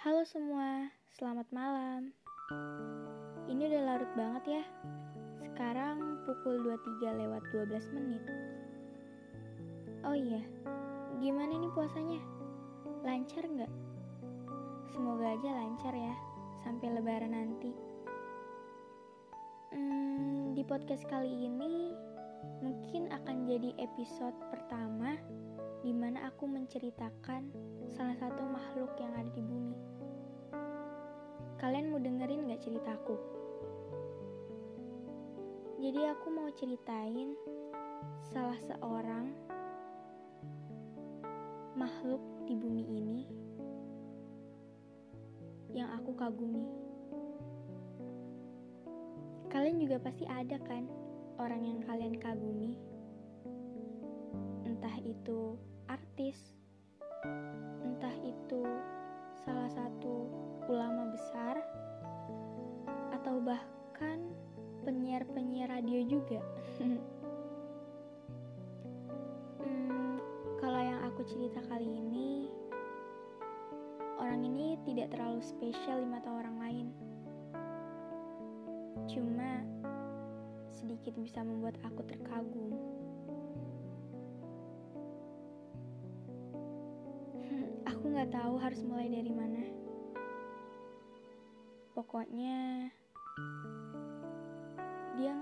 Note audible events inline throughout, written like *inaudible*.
Halo semua, selamat malam. Ini udah larut banget ya. Sekarang pukul 23 lewat 12 menit. Oh iya, gimana nih puasanya? Lancar nggak? Semoga aja lancar ya, sampai lebaran nanti. Hmm, di podcast kali ini mungkin akan jadi episode pertama di mana aku menceritakan salah satu makhluk yang ada di bumi. Kalian mau dengerin gak ceritaku? Jadi aku mau ceritain salah seorang makhluk di bumi ini yang aku kagumi. Kalian juga pasti ada kan orang yang kalian kagumi? Entah itu artis, entah itu salah satu ulama besar, atau bahkan penyiar-penyiar radio juga. *laughs* hmm, kalau yang aku cerita kali ini, orang ini tidak terlalu spesial di mata orang lain. Cuma sedikit bisa membuat aku terkagum. Nggak tahu harus mulai dari mana. Pokoknya dia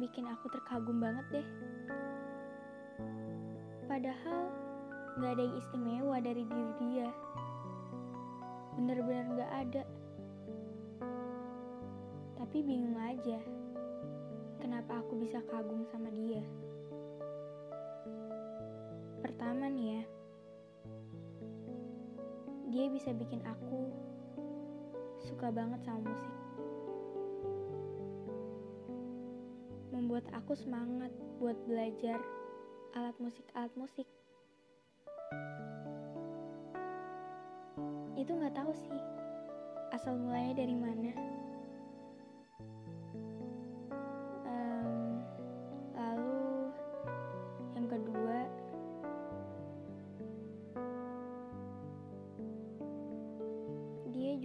bikin aku terkagum banget deh. Padahal nggak ada yang istimewa dari diri dia. Bener-bener nggak ada. Tapi bingung aja, kenapa aku bisa kagum sama dia. Pertama nih ya, dia bisa bikin aku suka banget sama musik. Membuat aku semangat buat belajar alat musik-alat musik. Itu nggak tahu sih asal mulanya dari mana.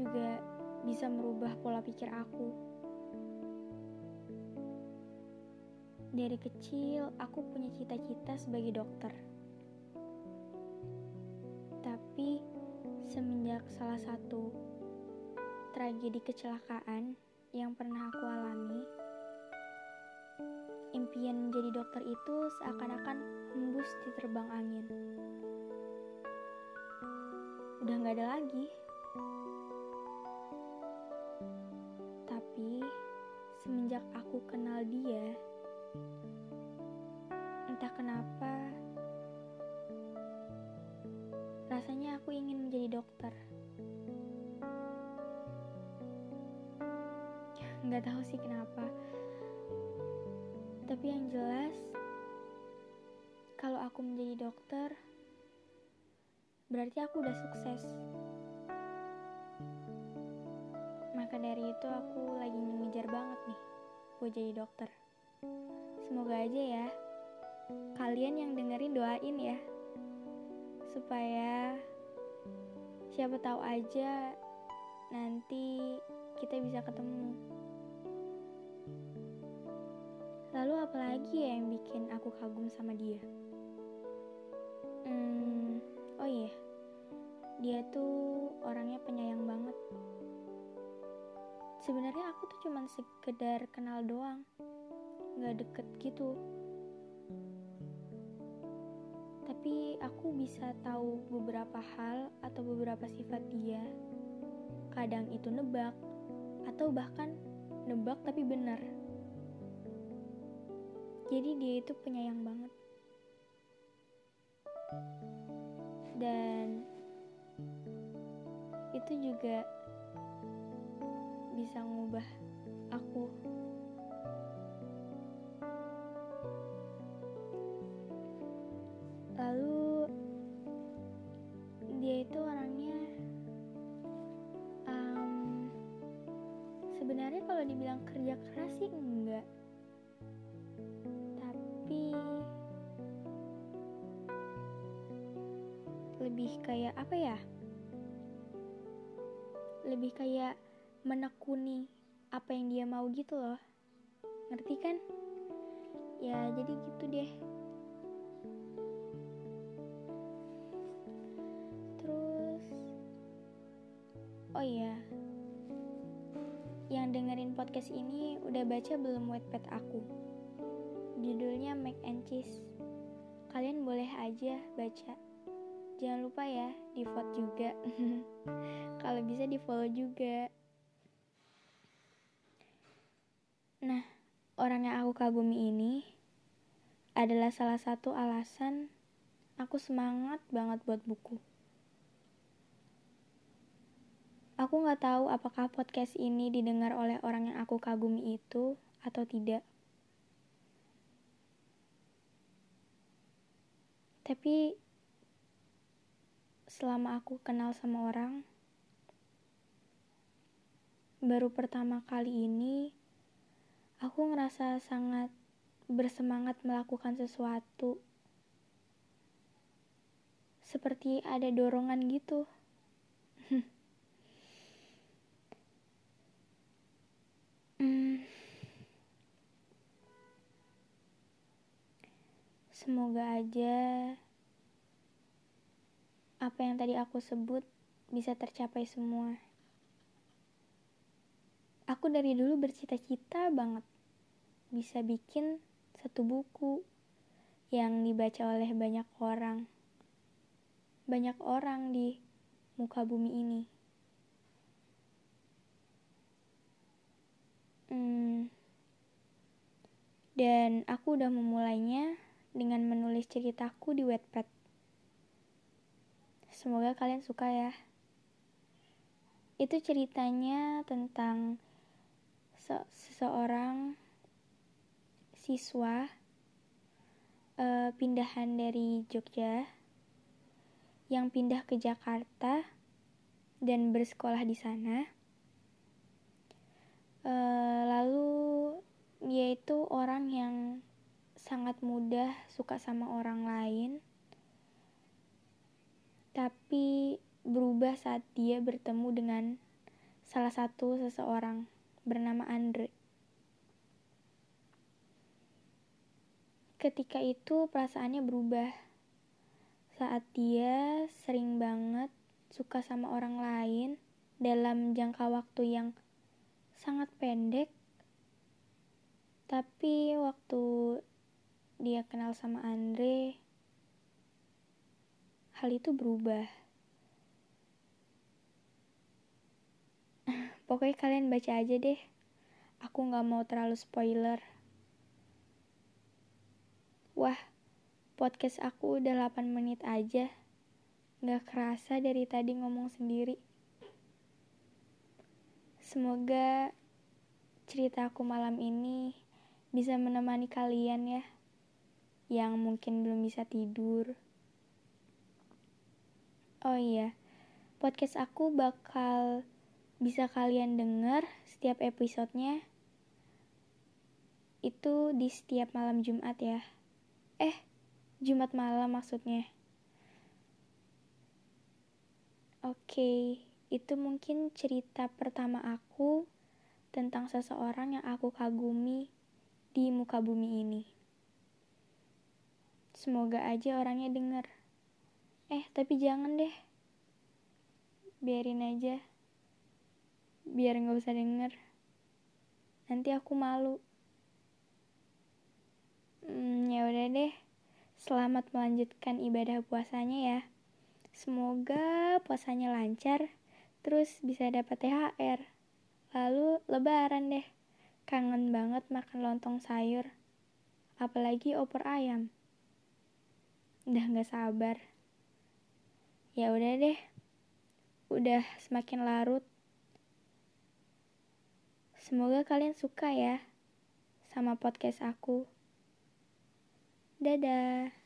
Juga bisa merubah pola pikir aku. Dari kecil, aku punya cita-cita sebagai dokter. Tapi, semenjak salah satu tragedi kecelakaan yang pernah aku alami, impian menjadi dokter itu seakan-akan hembus di terbang angin. Udah gak ada lagi. Kenal dia, entah kenapa rasanya aku ingin menjadi dokter. Nggak tahu sih kenapa. Tapi yang jelas, kalau aku menjadi dokter, berarti aku udah sukses. Maka dari itu aku lagi ngejar banget nih buat jadi dokter. Semoga aja ya kalian yang dengerin doain ya supaya siapa tahu aja nanti kita bisa ketemu. Lalu apalagi ya yang bikin aku kagum sama dia? Hmm, oh iya, dia tuh orangnya penyayang sebenarnya aku tuh cuman sekedar kenal doang. Nggak deket gitu. Tapi aku bisa tahu beberapa hal atau beberapa sifat dia. Kadang itu nebak atau bahkan nebak tapi benar. Jadi dia itu penyayang banget. Dan itu juga bisa ngubah aku. Lalu dia itu orangnya um, sebenarnya kalau dibilang kerja keras sih enggak, tapi lebih kayak apa ya? lebih kayak menekuni apa yang dia mau gitu loh. Ngerti kan? Ya jadi gitu deh. Terus oh iya. Yang dengerin podcast ini udah baca belum wetpad aku? Judulnya Mac and Cheese. Kalian boleh aja baca. Jangan lupa ya di vote juga. *laughs* Kalau bisa di follow juga nah orang yang aku kagumi ini adalah salah satu alasan aku semangat banget buat buku Aku nggak tahu apakah podcast ini didengar oleh orang yang aku kagumi itu atau tidak. Tapi selama aku kenal sama orang, baru pertama kali ini aku ngerasa sangat bersemangat melakukan sesuatu. Seperti ada dorongan gitu. *laughs* Hmm. Semoga aja apa yang tadi aku sebut bisa tercapai semua. Aku dari dulu bercita-cita banget bisa bikin satu buku yang dibaca oleh banyak orang. Banyak orang di muka bumi ini. Hmm, dan aku udah memulainya dengan menulis ceritaku di Wattpad. Semoga kalian suka ya. Itu ceritanya tentang se seseorang siswa uh, pindahan dari Jogja yang pindah ke Jakarta dan bersekolah di sana. Uh, lalu dia itu orang yang sangat mudah suka sama orang lain, tapi berubah saat dia bertemu dengan salah satu seseorang bernama Andre. Ketika itu perasaannya berubah saat dia sering banget suka sama orang lain dalam jangka waktu yang sangat pendek tapi waktu dia kenal sama Andre hal itu berubah pokoknya kalian baca aja deh. Aku gak mau terlalu spoiler. Wah podcast aku udah 8 menit aja. Gak kerasa dari tadi ngomong sendiri. Semoga cerita aku malam ini bisa menemani kalian ya, yang mungkin belum bisa tidur. Oh iya, podcast aku bakal bisa kalian dengar setiap episodenya itu di setiap malam Jumat ya. Eh, Jumat malam maksudnya. Oke. Itu mungkin cerita pertama aku tentang seseorang yang aku kagumi di muka bumi ini. Semoga aja orangnya denger. Eh, tapi jangan deh. Biarin aja. Biar nggak usah denger. Nanti aku malu. Hmm, ya udah deh. Selamat melanjutkan ibadah puasanya ya. Semoga puasanya lancar terus bisa dapat THR. Lalu lebaran deh. Kangen banget makan lontong sayur. Apalagi opor ayam. Udah gak sabar. Ya udah deh. Udah semakin larut. Semoga kalian suka ya sama podcast aku. Dadah.